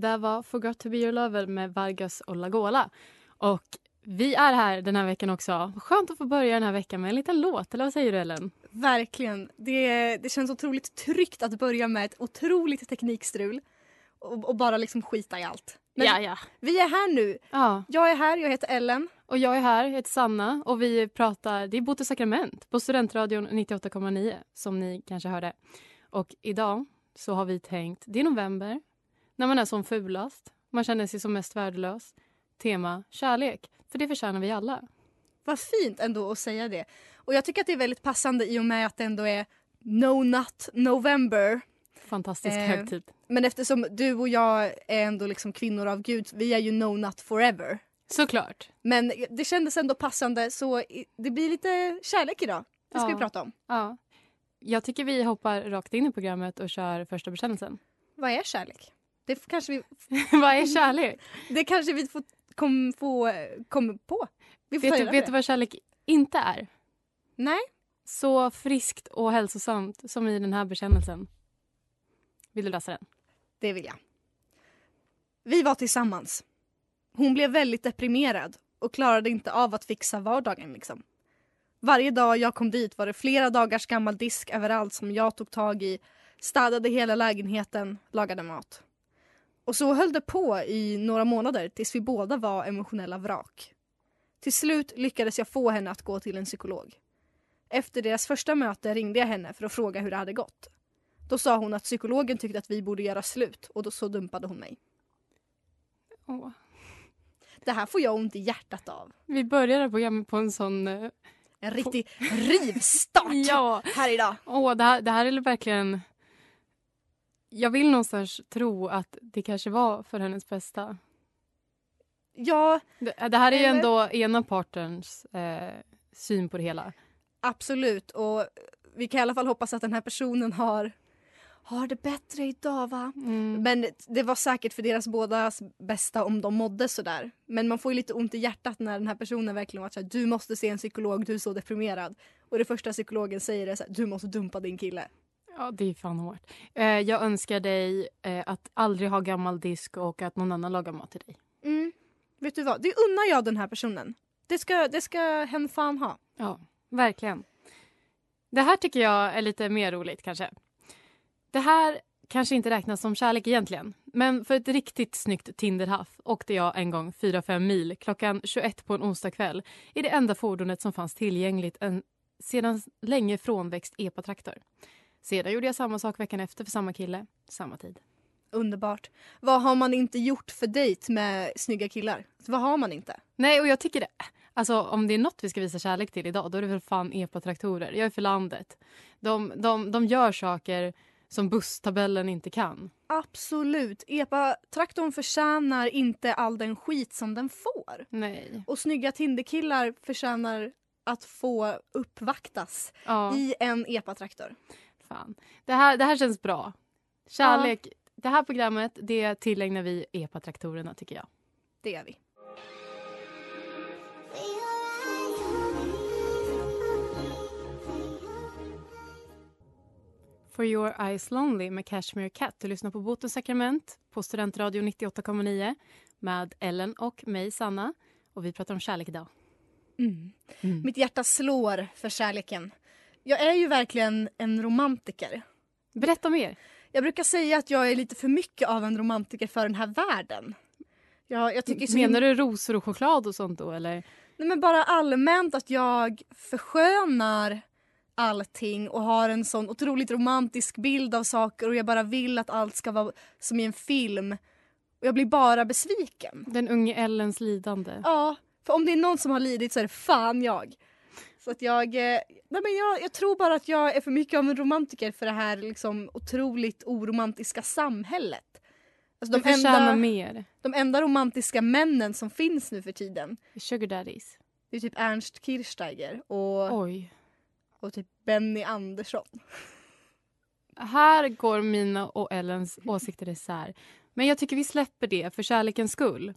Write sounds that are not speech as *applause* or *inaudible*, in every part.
Där var Forgot to be your lover med Vargas och Lagola. Och vi är här den här veckan också. Skönt att få börja den här veckan med en liten låt, eller vad säger du Ellen? Verkligen. Det, det känns otroligt tryggt att börja med ett otroligt teknikstrul och, och bara liksom skita i allt. Men ja, ja. vi är här nu. ja. Jag är här, jag heter Ellen. Och jag är här, jag heter Sanna och vi pratar, det är Bote sakrament på Studentradion 98,9 som ni kanske hörde. Och idag så har vi tänkt, det är november, när man är som fulast, man känner sig som mest värdelös. Tema kärlek, för det förtjänar vi alla. Vad fint ändå att säga det. Och jag tycker att det är väldigt passande i och med att det ändå är No Nut November. Fantastisk Eh, högtid. Men eftersom du och jag är ändå liksom kvinnor av Gud, vi är ju No Nut Forever. Såklart. Men det kändes ändå passande så det blir lite kärlek idag. Det ska Ja. vi prata om. Ja. Jag tycker vi hoppar rakt in i programmet och kör första bekännelsen. Vad är kärlek? Det kanske vi, *laughs* vad är kärlek? det kanske vi får kom, få, kom på. Vi får Vet du, vet du vad kärlek inte är? Nej, Så friskt och hälsosamt som i den här bekännelsen. Vill du läsa den? det vill jag. Vi var tillsammans. Hon blev väldigt deprimerad och klarade inte av att fixa vardagen. Liksom. Varje dag jag kom dit var det flera dagars gammal disk överallt som jag tog tag i, städade hela lägenheten, lagade mat. Och så höll det på i några månader tills vi båda var emotionella vrak. Till slut lyckades jag få henne att gå till en psykolog. Efter deras första möte ringde jag henne för att fråga hur det hade gått. Då sa hon att psykologen tyckte att vi borde göra slut och då så dumpade hon mig. Åh. Det här får jag ont i hjärtat av. Vi börjar programmet på en sån... eh, En riktig rivstart *laughs* Ja! här idag. Åh, det, här, det här är verkligen... Jag vill någonstans tro att det kanske var för hennes bästa. Ja, Det, det här är ju Eller? ändå ena partens eh, syn på det hela. absolut. Och vi kan i alla fall hoppas att den här personen har, har det bättre idag va? Mm. Men det var säkert för deras bådas bästa om de mådde sådär. Men man får ju lite ont i hjärtat när den här personen verkligen var såhär, du måste se en psykolog, du är så deprimerad. Och det första psykologen säger är såhär, du måste dumpa din kille. Ja, det är fan hårt. Eh, jag önskar dig eh, att aldrig ha gammal disk och att någon annan lagar mat till dig. Mm. Vet du vad, det unnar jag den här personen. Det ska, det ska hen fan ha. Ja, verkligen. Det här tycker jag är lite mer roligt kanske. Det här kanske inte räknas som kärlek egentligen. Men för ett riktigt snyggt Tinderhaff åkte jag en gång 4-5 mil klockan 21 på en onsdagkväll i det enda fordonet som fanns tillgängligt en sedan länge frånväxt epatraktor. Sedan gjorde jag samma sak veckan efter för samma kille, samma tid. Underbart. Vad har man inte gjort för dejt med snygga killar? Vad har man inte? Nej, och jag tycker det. Alltså om det är något vi ska visa kärlek till idag, då är det väl fan epatraktorer. Jag är för landet. De, de, de gör saker som busstabellen inte kan. Absolut. Epa-traktorn förtjänar inte all den skit som den får. Nej. Och snygga Tinderkillar förtjänar att få uppvaktas Ja, i en epatraktor. Fan. Det här, det här känns bra. Kärlek. Det här programmet det tillägnar vi epatraktorerna tycker jag. Det gör vi. For your eyes lonely med Cashmere Cat. Du lyssnar på Botens sakrament på Studentradio 98,9 med Ellen och mig, Sanna. Och vi pratar om kärlek idag. Mm. Mm. Mitt hjärta slår för kärleken. Jag är ju verkligen en romantiker. Berätta mer. Jag brukar säga att jag är lite för mycket av en romantiker för den här världen. Jag, jag tycker så Menar du rosor och choklad och sånt då eller? Nej, men bara allmänt att jag förskönar allting och har en sån otroligt romantisk bild av saker och jag bara vill att allt ska vara som i en film. Och jag blir bara besviken. Den unge Ellens lidande. Ja, för om det är någon som har lidit så är det fan jag. Så att jag, eh, nej men jag, jag tror bara att jag är för mycket av en romantiker för det här liksom otroligt oromantiska samhället. Alltså de, enda, mer. de enda romantiska männen som finns nu för tiden Sugar daddies. det är typ Ernst Kirchsteiger och, Oj. och typ Benny Andersson. Här går mina och Ellens åsikter isär. Men jag tycker vi släpper det för kärlekens skull.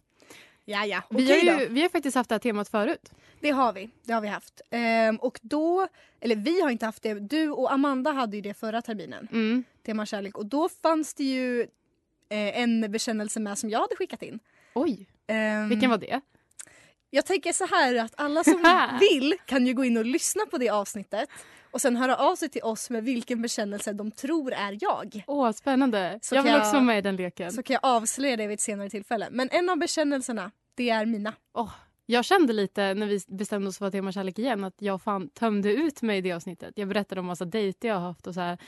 Ja, ja. Vi, Okej har ju, vi har faktiskt haft det här temat förut. Det har vi. Det har vi haft. Ehm, och då, eller vi har inte haft det, du och Amanda hade ju det förra terminen. Mm. Tema kärlek. Och då fanns det ju eh, en bekännelse med som jag hade skickat in. Oj, Ehm, vilken var det? Jag tänker så här att alla som *laughs* vill kan ju gå in och lyssna på det avsnittet och sen höra av sig till oss med vilken bekännelse de tror är jag. Åh, spännande. Så jag vill kan också jag- vara med i den leken. Så kan jag avslöja det vid ett senare tillfälle. Men en av bekännelserna, det är mina. Jag kände lite när vi bestämde oss för tema kärlek igen att jag fan tömde ut mig i det avsnittet. Jag berättade om massa dejter jag har haft och så här.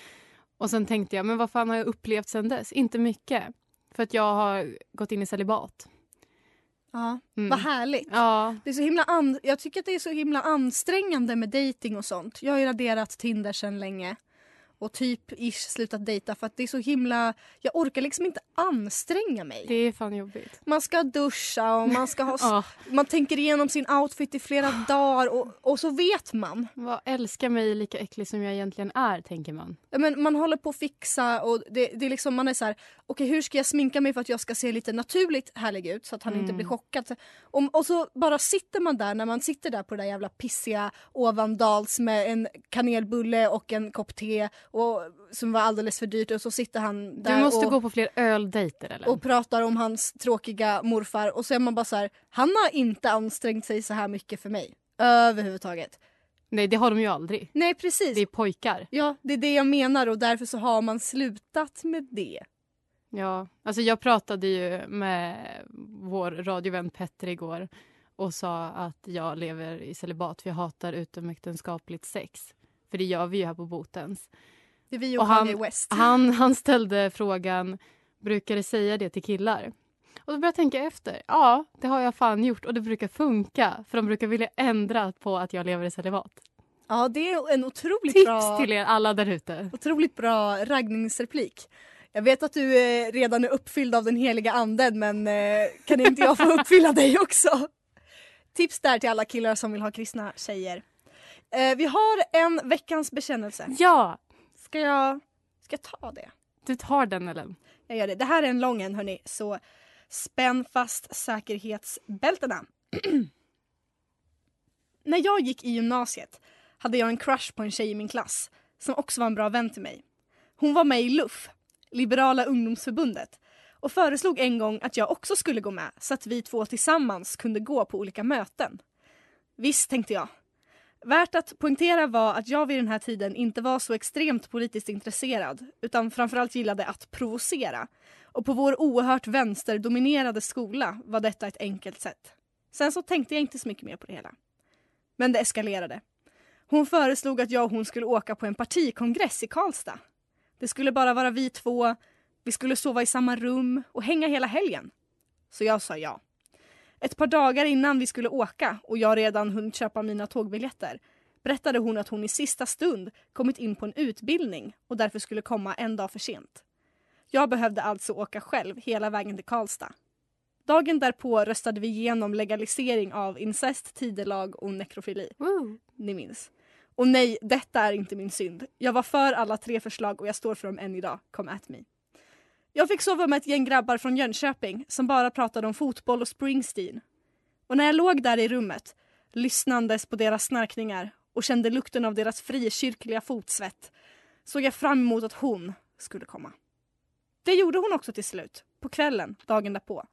Och sen tänkte jag, men vad fan har jag upplevt sen dess? Inte mycket. För att jag har gått in i celibat. Ja, Mm. Vad härligt. Ja, Det är så himla an- jag tycker att det är så himla ansträngande med dating och sånt. Jag har ju raderat Tinder sedan länge. Och typ ish slutat dejta för att det är så himla... Jag orkar liksom inte anstränga mig. det är fan jobbigt. Man ska duscha och man ska ha... *laughs* Ja, Man tänker igenom sin outfit i flera dagar och, och så vet man. vad älskar mig lika äcklig som jag egentligen är, tänker man. Men man håller på att fixa och det, det är liksom, man är så här, okej hur ska jag sminka mig för att jag ska se lite naturligt härlig ut så att han inte Mm. blir chockad. Och, och så bara sitter man där när man sitter där på det där jävla pissiga Ovandals med en kanelbulle och en kopp te och, som var alldeles för dyrt och så sitter han där Du måste och, gå på fler öldejter, eller? och pratar om hans tråkiga morfar och så är man bara så här, han har inte ansträngt sig så här mycket för mig. Överhuvudtaget. Nej, det har de ju aldrig. Nej precis. Det är pojkar. Ja, det är det jag menar och därför så har man slutat med det. Ja, alltså jag pratade ju med vår radiovän Petter igår och sa att jag lever i celibat för jag hatar utomäktenskapligt sex. För det gör vi ju här på Botens. Det är vi och, Och han- West. Han, han ställde frågan, brukar du säga det till killar? Och då började jag tänka efter. Ja, det har jag fan gjort och det brukar funka. För de brukar vilja ändra på att jag lever i celibat. Ja, det är en otroligt Tips bra, till er alla där ute. otroligt bra raggningsreplik. Jag vet att du eh, redan är uppfylld av den heliga anden men eh, kan inte jag få *laughs* uppfylla dig också? Tips där till alla killar som vill ha kristna tjejer. Eh, vi har en veckans bekännelse. Ja, Ska jag, ska jag ta det? du tar den Ellen. Jag gör det. Det här är en lång en hörni, så spänn fast säkerhetsbältena. *clears throat* När jag gick i gymnasiet hade jag en crush på en tjej i min klass som också var en bra vän till mig. Hon var med i LUF, Liberala ungdomsförbundet och föreslog en gång att jag också skulle gå med så att vi två tillsammans kunde gå på olika möten. Visst, tänkte jag. Värt att poängtera var att jag vid den här tiden inte var så extremt politiskt intresserad utan framförallt gillade att provocera. Och på vår oerhört vänsterdominerade skola var detta ett enkelt sätt. Sen så tänkte jag inte så mycket mer på det hela. Men det eskalerade. Hon föreslog att jag och hon skulle åka på en partikongress i Karlstad. Det skulle bara vara vi två, vi skulle sova i samma rum och hänga hela helgen. Så jag sa ja. Ett par dagar innan vi skulle åka och jag redan hunnit köpa mina tågbiljetter berättade hon att hon i sista stund kommit in på en utbildning och därför skulle komma en dag för sent. Jag behövde alltså åka själv hela vägen till Karlstad. Dagen därpå röstade vi igenom legalisering av incest, tidelag och nekrofili. Woo. Ni minns. Och nej, detta är inte min synd. Jag var för alla tre förslag och jag står för dem än idag. Come at me. Jag fick sova med ett gäng grabbar från Jönköping som bara pratade om fotboll och Springsteen. Och när jag låg där i rummet, lyssnandes på deras snarkningar och kände lukten av deras frikyrkliga fotsvett, såg jag fram emot att hon skulle komma. Det gjorde hon också till slut, på kvällen, dagen därpå.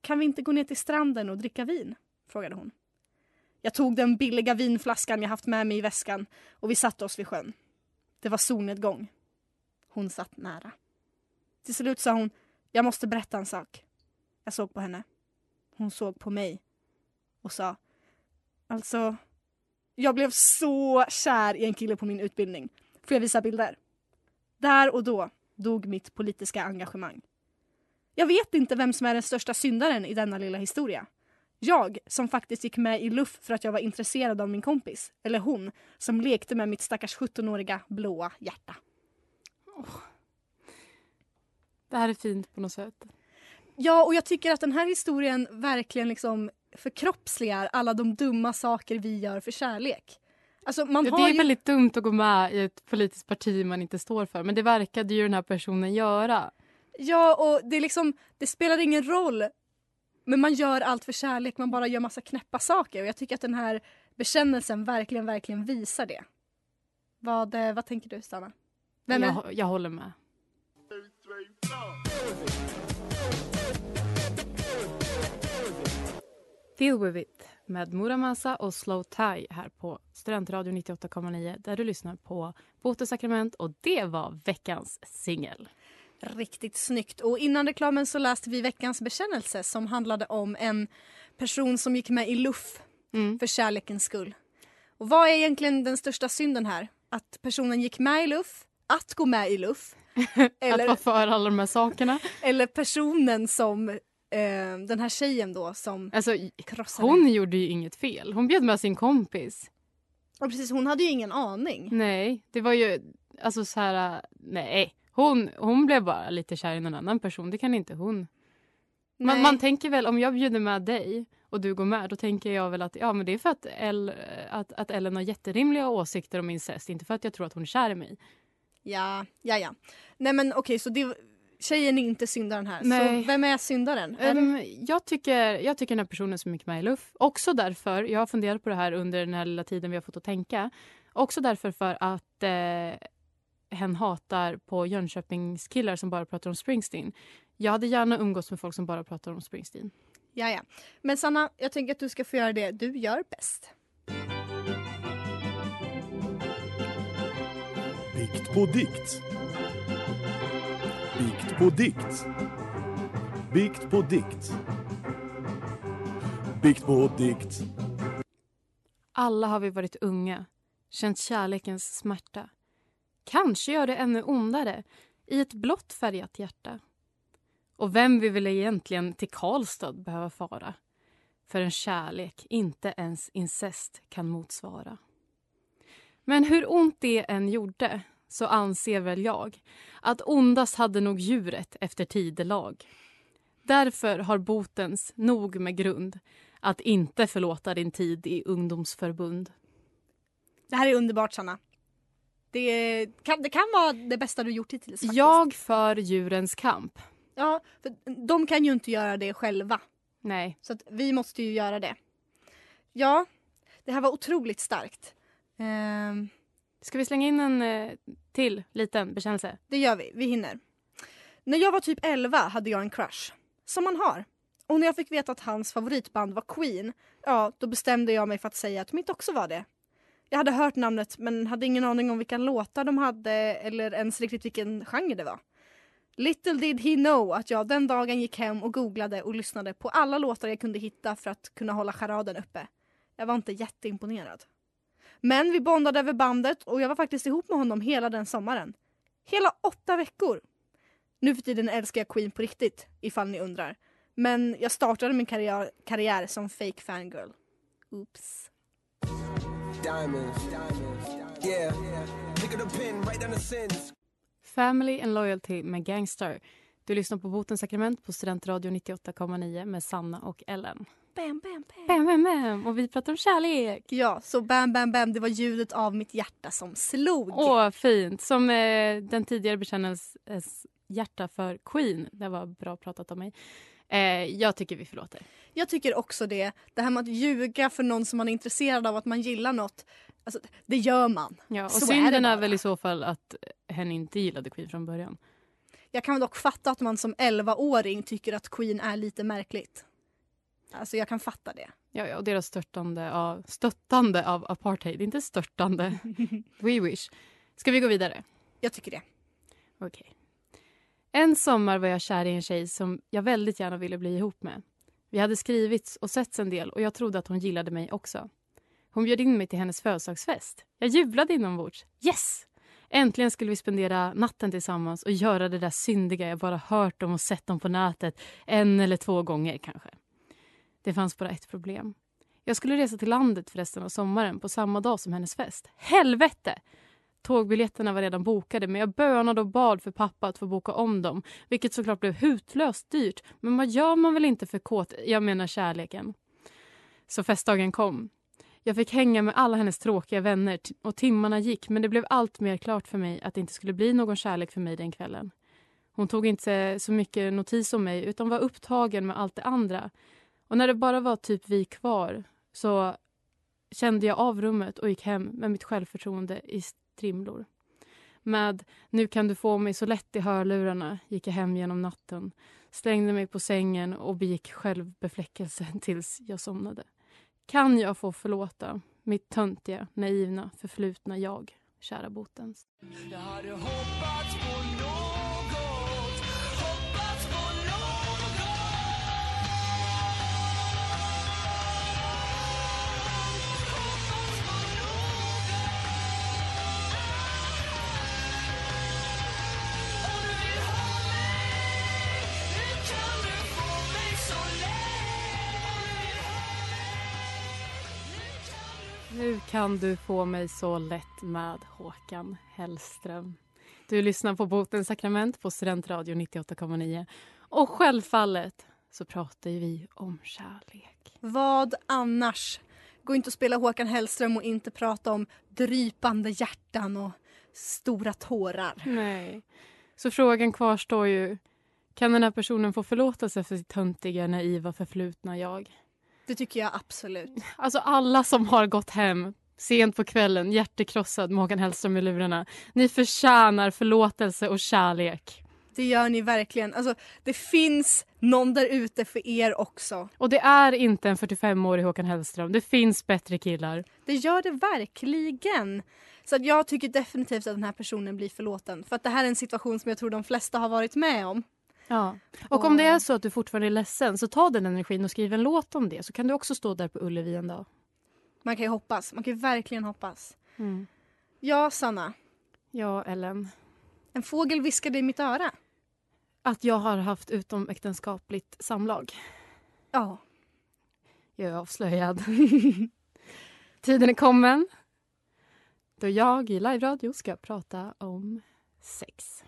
Kan vi inte gå ner till stranden och dricka vin? frågade hon. Jag tog den billiga vinflaskan jag haft med mig i väskan och vi satte oss vid sjön. Det var solnedgång. Hon satt nära. Till slut sa hon, jag måste berätta en sak. Jag såg på henne. Hon såg på mig och sa, alltså, jag blev så kär i en kille på min utbildning. Får jag visa bilder? Där och då dog mitt politiska engagemang. Jag vet inte vem som är den största syndaren i denna lilla historia. Jag som faktiskt gick med i luff för att jag var intresserad av min kompis. Eller hon som lekte med mitt stackars 17-åriga blåa hjärta. Det här är fint på något sätt. Ja, och jag tycker att den här historien verkligen liksom förkroppsligar alla de dumma saker vi gör för kärlek. Alltså man Det är ju... väldigt dumt att gå med i ett politiskt parti man inte står för. Men det verkade ju den här personen göra. Ja, och det liksom, det spelar ingen roll. Men man gör allt för kärlek, man bara gör massa knäppa saker. Och jag tycker att den här bekännelsen verkligen, verkligen visar det. Vad, eh, vad tänker du, Stanna? Jag, jag håller med. Deal with it med Muramasa och Slow Tie här på Studentradio 98,9 där du lyssnar på Botesakrament och det var veckans singel. Riktigt snyggt. Och innan reklamen så läste vi veckans bekännelse som handlade om en person som gick med i luff Mm. för kärlekens skull. Och vad är egentligen den största synden här? Att personen gick med i luff, att gå med i luff *laughs* Att eller, vara för alla de här sakerna. eller personen som eh, den här tjejen då som Alltså, krossade. hon gjorde ju inget fel. Hon bjöd med sin kompis. Ja, precis, hon hade ju ingen aning. Nej, det var ju alltså så här. Nej, hon, hon blev bara lite kär i någon annan person. Det kan inte hon. Man, Nej. man tänker väl om jag bjuder med dig och du går med, då tänker jag väl att ja, men det är för att, El, att, att Ellen har jätterimliga åsikter om incest, inte för att jag tror att hon är kär i mig. Ja, ja, ja. Nej men okej, så det, tjejen är inte syndaren här. Nej. Så vem är syndaren? Är det- Um, jag, tycker, jag tycker den här personen som i luff, också därför, jag har funderat på det här under den här lilla tiden vi har fått att tänka, också därför för att eh, hen hatar på Jönköpingskillar som bara pratar om Springsteen. Jag hade gärna umgås med folk som bara pratar om Springsteen. Ja, ja. Men Sanna, jag tänker att du ska få göra det du gör bäst. Bikt på dikt. Bikt på dikt. Bikt på dikt. Bikt på dikt. Alla har vi varit unga, känt kärlekens smärta. Kanske gör det ännu ondare i ett blått färgat hjärta. Och vem vill väl egentligen till Karlstad behöva fara? För en kärlek inte ens incest kan motsvara. Men hur ont det än gjorde så anser väl jag att ondast hade nog djuret efter tidelag. Därför har botens nog med grund att inte förlåta din tid i ungdomsförbund. Det här är underbart Sanna. Det kan, det kan vara det bästa du gjort hittills. Faktiskt. Jag för djurens kamp. Ja, för de kan ju inte göra det själva. Nej. Så vi måste ju göra det. Ja, det här var otroligt starkt. Ehm, Ska vi slänga in en eh, till liten bekännelse? det gör vi, vi hinner. När jag var typ 11 hade jag en crush. Som man har. Och när jag fick veta att hans favoritband var Queen, ja då bestämde jag mig för att säga att mitt också var det. Jag hade hört namnet men hade ingen aning om vilka låtar de hade eller ens riktigt vilken genre det var. Little did he know att jag den dagen gick hem och googlade och lyssnade på alla låtar jag kunde hitta för att kunna hålla charaden uppe. Jag var inte jätteimponerad. Men vi bondade över bandet och jag var faktiskt ihop med honom hela den sommaren. Hela åtta veckor! Nu för tiden älskar jag Queen på riktigt, ifall ni undrar. Men jag startade min karriär, karriär som fake fangirl. Oops. Diamonds. Family and Loyalty med Gangstar. Du lyssnar på Botens sakrament på Studentradio 98,9 med Sanna och Ellen. Bam, bam, bam. Bam, bam, bam. Och vi pratar om kärlek. Ja, så bam, bam, bam, det var ljudet av mitt hjärta som slog. Åh, fint. Som eh, den tidigare bekännelses hjärta för Queen. Det var bra pratat av mig. Eh, jag tycker vi förlåter. Jag tycker också det. Det här med att ljuga för någon som man är intresserad av att man gillar något. Alltså, det gör man. Ja, och Så är synden är, bara. väl i så fall att hen inte gillade Queen från början. Jag kan dock fatta att man som 11-åring tycker att Queen är lite märkligt. Alltså jag kan fatta det. Ja, ja, och deras störtande av, stöttande av apartheid. Inte störtande. *laughs* We wish. Ska vi gå vidare? Jag tycker det. Okej. En sommar var jag kär i en tjej som jag väldigt gärna ville bli ihop med. Vi hade skrivits och setts en del och jag trodde att hon gillade mig också. Hon bjöd in mig till hennes födelsedagsfest. Jag jublade inombords. Yes! Äntligen skulle vi spendera natten tillsammans och göra det där syndiga jag bara hört om och sett om på nätet en eller två gånger kanske. Det fanns bara ett problem. Jag skulle resa till landet för resten av sommaren på samma dag som hennes fest. Helvete! Tågbiljetterna var redan bokade men jag bönade och bad för pappa att få boka om dem. Vilket såklart blev hutlöst dyrt. Men vad gör man väl inte för kåt... Jag menar kärleken. Så festdagen kom. Jag fick hänga med alla hennes tråkiga vänner och timmarna gick men det blev allt mer klart för mig att det inte skulle bli någon kärlek för mig den kvällen. Hon tog inte så mycket notis om mig utan var upptagen med allt det andra. Och när det bara var typ vi kvar så kände jag av rummet och gick hem med mitt självförtroende i strimlor. Med Nu kan du få mig så lätt i hörlurarna gick jag hem genom natten, slängde mig på sängen och begick självbefläckelse *laughs* tills jag somnade. Kan jag få förlåta mitt töntiga, naivna, förflutna jag, kära botens? Jag hade hoppats på något, Nu kan du få mig så lätt med Håkan Hellström. Du lyssnar på Botens sakrament på Studentradio 98,9. Och självfallet så pratar vi om kärlek. Vad annars? Gå inte och spela Håkan Hellström och inte prata om drypande hjärtan och stora tårar. Nej. Så frågan kvarstår ju. Kan den här personen få förlåtelse för sitt töntiga, naiva, förflutna jag? Det tycker jag absolut. Alltså alla som har gått hem sent på kvällen, hjärtekrossad med Håkan Hellström i lurarna. Ni förtjänar förlåtelse och kärlek. Det gör ni verkligen. Alltså, det finns någon där ute för er också. Och det är inte en 45-årig Håkan Hellström. Det finns bättre killar. Det gör det verkligen. Så att jag tycker definitivt att den här personen blir förlåten. För att det här är en situation som jag tror de flesta har varit med om. Ja. Och om det är så att du fortfarande är ledsen så ta den energin och skriv en låt om det så kan du också stå där på Ullevi en dag. Man kan ju hoppas. Man kan ju verkligen hoppas. Mm. Ja, Sanna. Ja, Ellen. En fågel viskade i mitt öra. Att jag har haft utomäktenskapligt samlag. Ja. Jag är avslöjad. *laughs* Tiden är kommen då jag i live-radio ska prata om sex.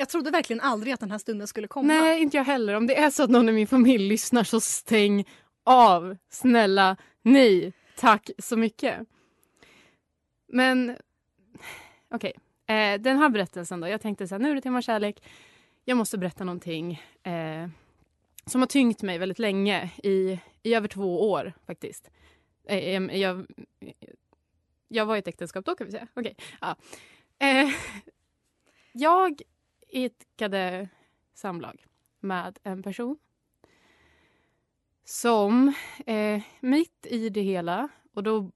Jag trodde verkligen aldrig att den här stunden skulle komma. Nej, inte jag heller. Om det är så att någon i min familj lyssnar så stäng av. Snälla, nej. Tack så mycket. Men okej, eh, den här berättelsen då. Jag tänkte så här, nu är det tema kärlek. Jag måste berätta någonting eh, som har tyngt mig väldigt länge i, i över två år faktiskt. Eh, jag, jag var i ett äktenskap då kan vi säga. Okej. ja. eh, jag idkade samlag med en person som eh, mitt i det hela, och då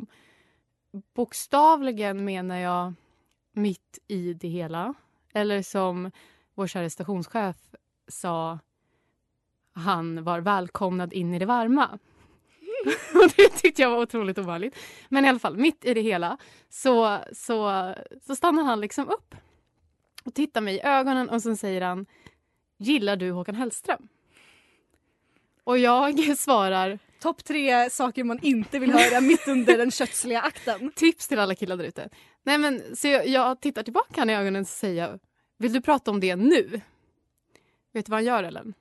bokstavligen menar jag mitt i det hela, eller som vår kära stationschef sa, han var välkomnad in i det varma. *laughs* och det tyckte jag var otroligt ovanligt. Men i alla fall, mitt i det hela så, så, så stannar han liksom upp och tittar mig i ögonen och sen säger han Gillar du Håkan Hellström? Och jag *laughs* svarar Topp tre saker man inte vill höra mitt under den kötsliga akten. *laughs* tips till alla killar där ute. Nej men så jag, jag tittar tillbaka han i ögonen och säger Vill du prata om det nu? Vet du vad han gör Ellen?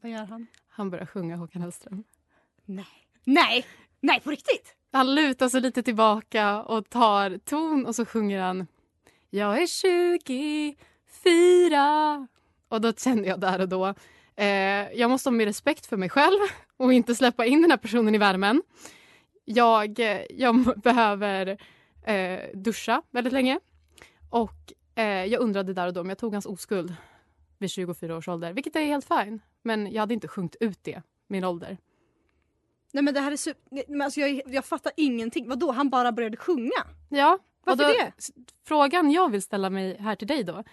Vad gör han? Han börjar sjunga Håkan Hellström. Nej. Nej! Nej, på riktigt? Han lutar sig lite tillbaka och tar ton och så sjunger han Jag är 24 Och då kände jag där och då eh, jag måste ha mer respekt för mig själv *laughs* och inte släppa in den här personen i värmen. Jag, eh, jag *laughs* behöver eh, duscha väldigt länge och eh, jag undrade där och då om jag tog hans oskuld vid 24 års ålder, vilket är helt fine. Men jag hade inte sjungit ut det, min ålder. Nej men det här är super... men alltså, jag, jag fattar ingenting. Vadå, han bara började sjunga? Ja, Varför då, det? Frågan jag vill ställa mig här till dig då.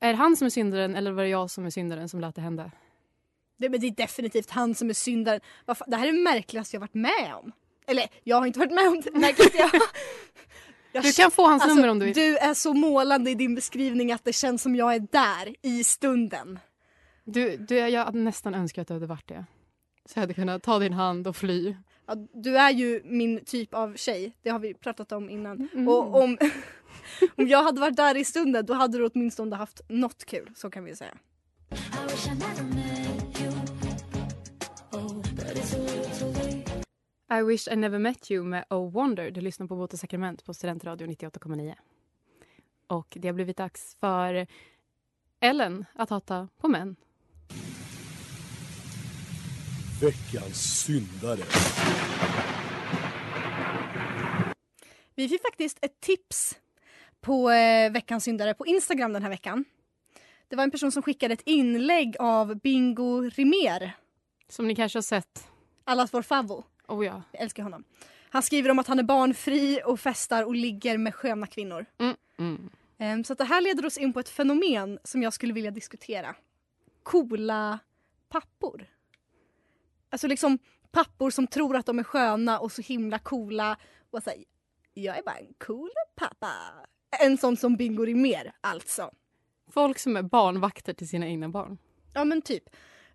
Är det han som är syndaren eller var det jag som är syndaren som lät det hända? Det, men det är definitivt han som är syndaren. Vad fan, Det här är det märkligaste jag varit med om. Eller jag har inte varit med om det märkligaste jag... *laughs* jag Du kan få hans alltså, nummer om du vill. Du är så målande i din beskrivning att det känns som jag är där i stunden. Du, du, jag nästan önskat att du hade varit det. Så jag hade kunnat ta din hand och fly. Ja, du är ju min typ av tjej, det har vi pratat om innan. Mm. Och om, *laughs* om jag hade varit där i stunden då hade du åtminstone haft något kul, så kan vi säga. I wish I never met you med Oh Wonder. Du lyssnar på och sakrament på Studentradio 98,9. Och det har blivit dags för Ellen att hata på män. Veckans syndare. Vi fick faktiskt ett tips på eh, veckans syndare på Instagram den här veckan. Det var en person som skickade ett inlägg av Bingo Rimér, Som ni kanske har sett. allas vår favvo. Oh ja. Jag älskar honom. Han skriver om att han är barnfri och festar och ligger med sköna kvinnor. Mm. Mm. Ehm, Så att det här leder oss in på ett fenomen som jag skulle vilja diskutera. Coola pappor. Alltså liksom pappor som tror att de är sköna och så himla coola och säger jag är bara en cool pappa. En sån som Bingo Rimér alltså. Folk som är barnvakter till sina egna barn. Ja men typ.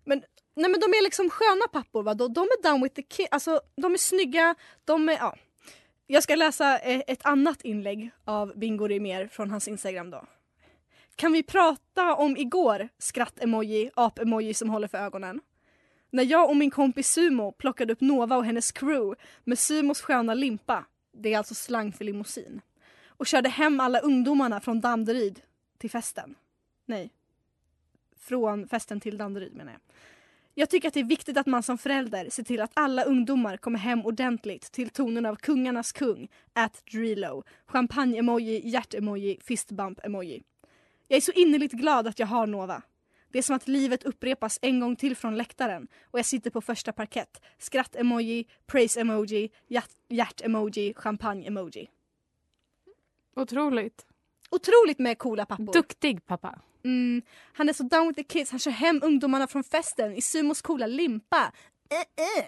Men, nej, men de är liksom sköna pappor va? De, de är down with the kid. Alltså de är snygga. De är, ja. Jag ska läsa eh, ett annat inlägg av Bingo Rimér från hans Instagram då. Kan vi prata om igår? Skratt-emoji, ap-emoji som håller för ögonen. När jag och min kompis Sumo plockade upp Nova och hennes crew med Sumos sköna limpa, det är alltså slang för limousin, och körde hem alla ungdomarna från Danderyd till festen. Nej, från festen till Danderyd menar jag. Jag tycker att det är viktigt att man som förälder ser till att alla ungdomar kommer hem ordentligt till tonen av kungarnas kung, at Drilo, champagne-emoji, hjärt-emoji, fistbump-emoji. Jag är så innerligt glad att jag har Nova. Det är som att livet upprepas en gång till från läktaren och jag sitter på första parkett. Skratt-emoji, praise-emoji, hjärt- hjärt-emoji, champagne-emoji. Otroligt. Otroligt med coola pappor. Duktig pappa. Mm, han är så down with the kids. Han kör hem ungdomarna från festen i Sumos coola limpa. Eh, eh.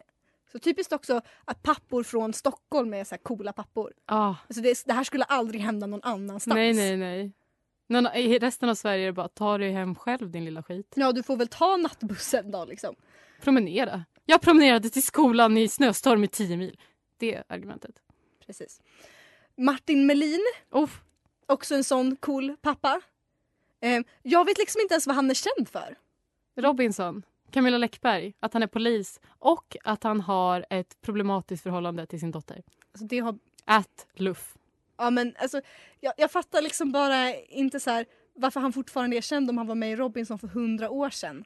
Så typiskt också att pappor från Stockholm är så coola pappor. Ah, Alltså det, det här skulle aldrig hända någon annanstans. nej, nej, nej. Någon, I resten av Sverige är det bara ta dig hem själv din lilla skit. Ja, du får väl ta nattbussen då liksom. Promenera. Jag promenerade till skolan i snöstorm i tio mil. Det är argumentet. Precis. Martin Melin, Oh, också en sån cool pappa. Eh, jag vet liksom inte ens vad han är känd för. Robinson. Camilla Läckberg. Att han är polis. Och att han har ett problematiskt förhållande till sin dotter. Alltså det har At Luff. Ja men alltså, jag, jag fattar liksom bara inte så här varför han fortfarande är känd om han var med i Robinson för hundra år sedan.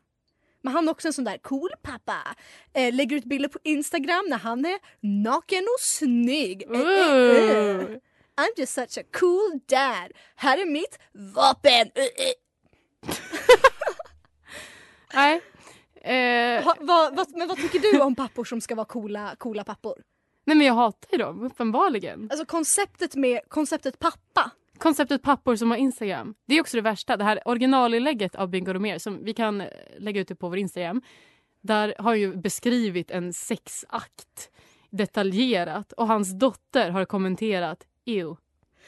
Men han är också en sån där cool pappa. Eh, lägger ut bilder på Instagram när han är naken och snygg. Eh, eh, eh. I'm just such a cool dad. Här är mitt vapen. Eh, eh. *laughs* Nej. Eh, Ha, vad, vad, men vad tycker du om pappor som ska vara coola, coola pappor? Nej men jag hatar ju dem, uppenbarligen. Alltså konceptet med konceptet pappa. Konceptet pappor som har Instagram. Det är också det värsta. Det här originalinlägget av Bingo Romér som vi kan eh, lägga ut på vår Instagram. Där har ju beskrivit en sexakt detaljerat och hans dotter har kommenterat ew.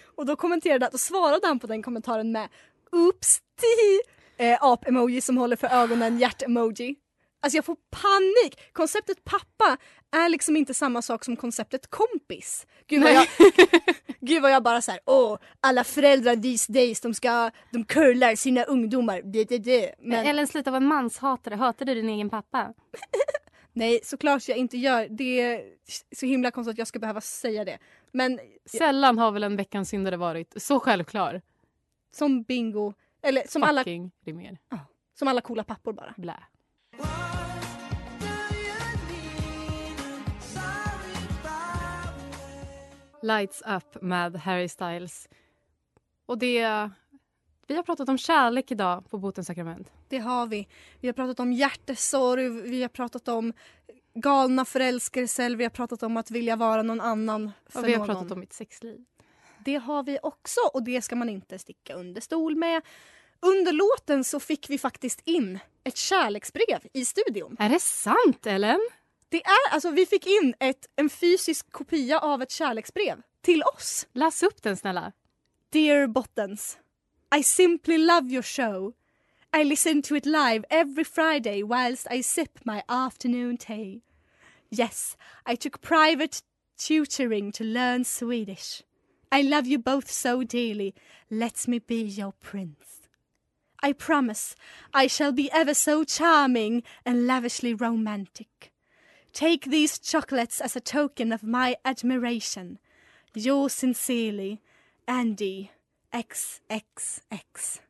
Och då kommenterade och svarade han på den kommentaren med Oops! tihi." Eh, ap-emoji som håller för ögonen, hjärt-emoji. Alltså jag får panik! Konceptet pappa är liksom inte samma sak som konceptet kompis. Gud vad jag, *laughs* gud vad jag bara såhär, åh, alla föräldrar these days, de ska, de curlar sina ungdomar. Det, det, det. Men Ellen sluta vara manshatare. Hatar du din egen pappa? *laughs* nej, såklart jag inte gör. Det är så himla konstigt att jag ska behöva säga det. Men Sällan har väl en veckans syndare varit så självklar. som bingo, eller som alla, Fucking Rimér. som alla coola pappor bara. Blä. Lights Up med Harry Styles. Och det... Vi har pratat om kärlek idag på Botens sakrament. Det har vi. Vi har pratat om hjärtesorg, vi har pratat om galna förälskelser, vi har pratat om att vilja vara någon annan för Och vi har någon. pratat om mitt sexliv. Det har vi också och det ska man inte sticka under stol med. Under låten så fick vi faktiskt in ett kärleksbrev i studion. Är det sant, Ellen? Det är, alltså vi fick in ett, en fysisk kopia av ett kärleksbrev till oss. Läs upp den snälla. Dear Bottens. I simply love your show I listen to it live every Friday whilst I sip my afternoon tea. Yes, I took private tutoring to learn Swedish. I love you both so dearly. Let me be your prince. I promise I shall be ever so charming and lavishly romantic. Take these chocolates as a token of my admiration. Yours sincerely, Andy XXX.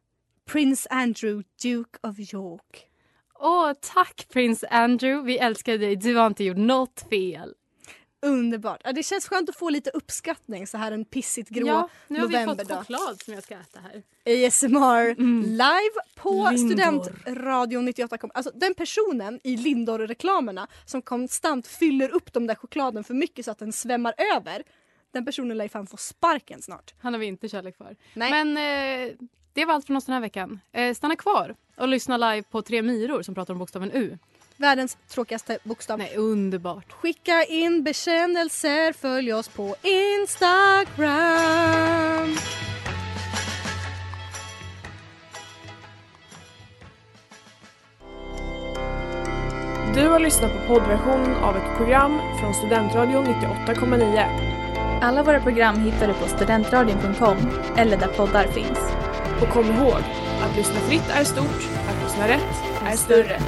Prince Andrew, Duke of York. Åh, tack prins Andrew. Vi älskar dig. Du har inte gjort något fel. Underbart. Ja, det känns skönt att få lite uppskattning så här en pissigt grå ja, nu har vi fått novemberdag. choklad som jag ska äta här. ASMR Mm. live på Lindor. Studentradion 98. Alltså den personen i Lindor-reklamerna som konstant fyller upp de där chokladen för mycket så att den svämmar över. Den personen lär ju fan få sparken snart. Han har vi inte kärlek för. Nej. Men eh, det var allt från oss den här veckan. Eh, stanna kvar och lyssna live på Tre Myror som pratar om bokstaven U. Världens tråkigaste bokstav. Nej, underbart. Skicka in bekännelser, följ oss på Instagram. Du har lyssnat på poddversion av ett program från Studentradion 98,9. Alla våra program hittar du på studentradion.com eller där poddar finns. Och kom ihåg, att lyssna fritt är stort, att lyssna rätt är större.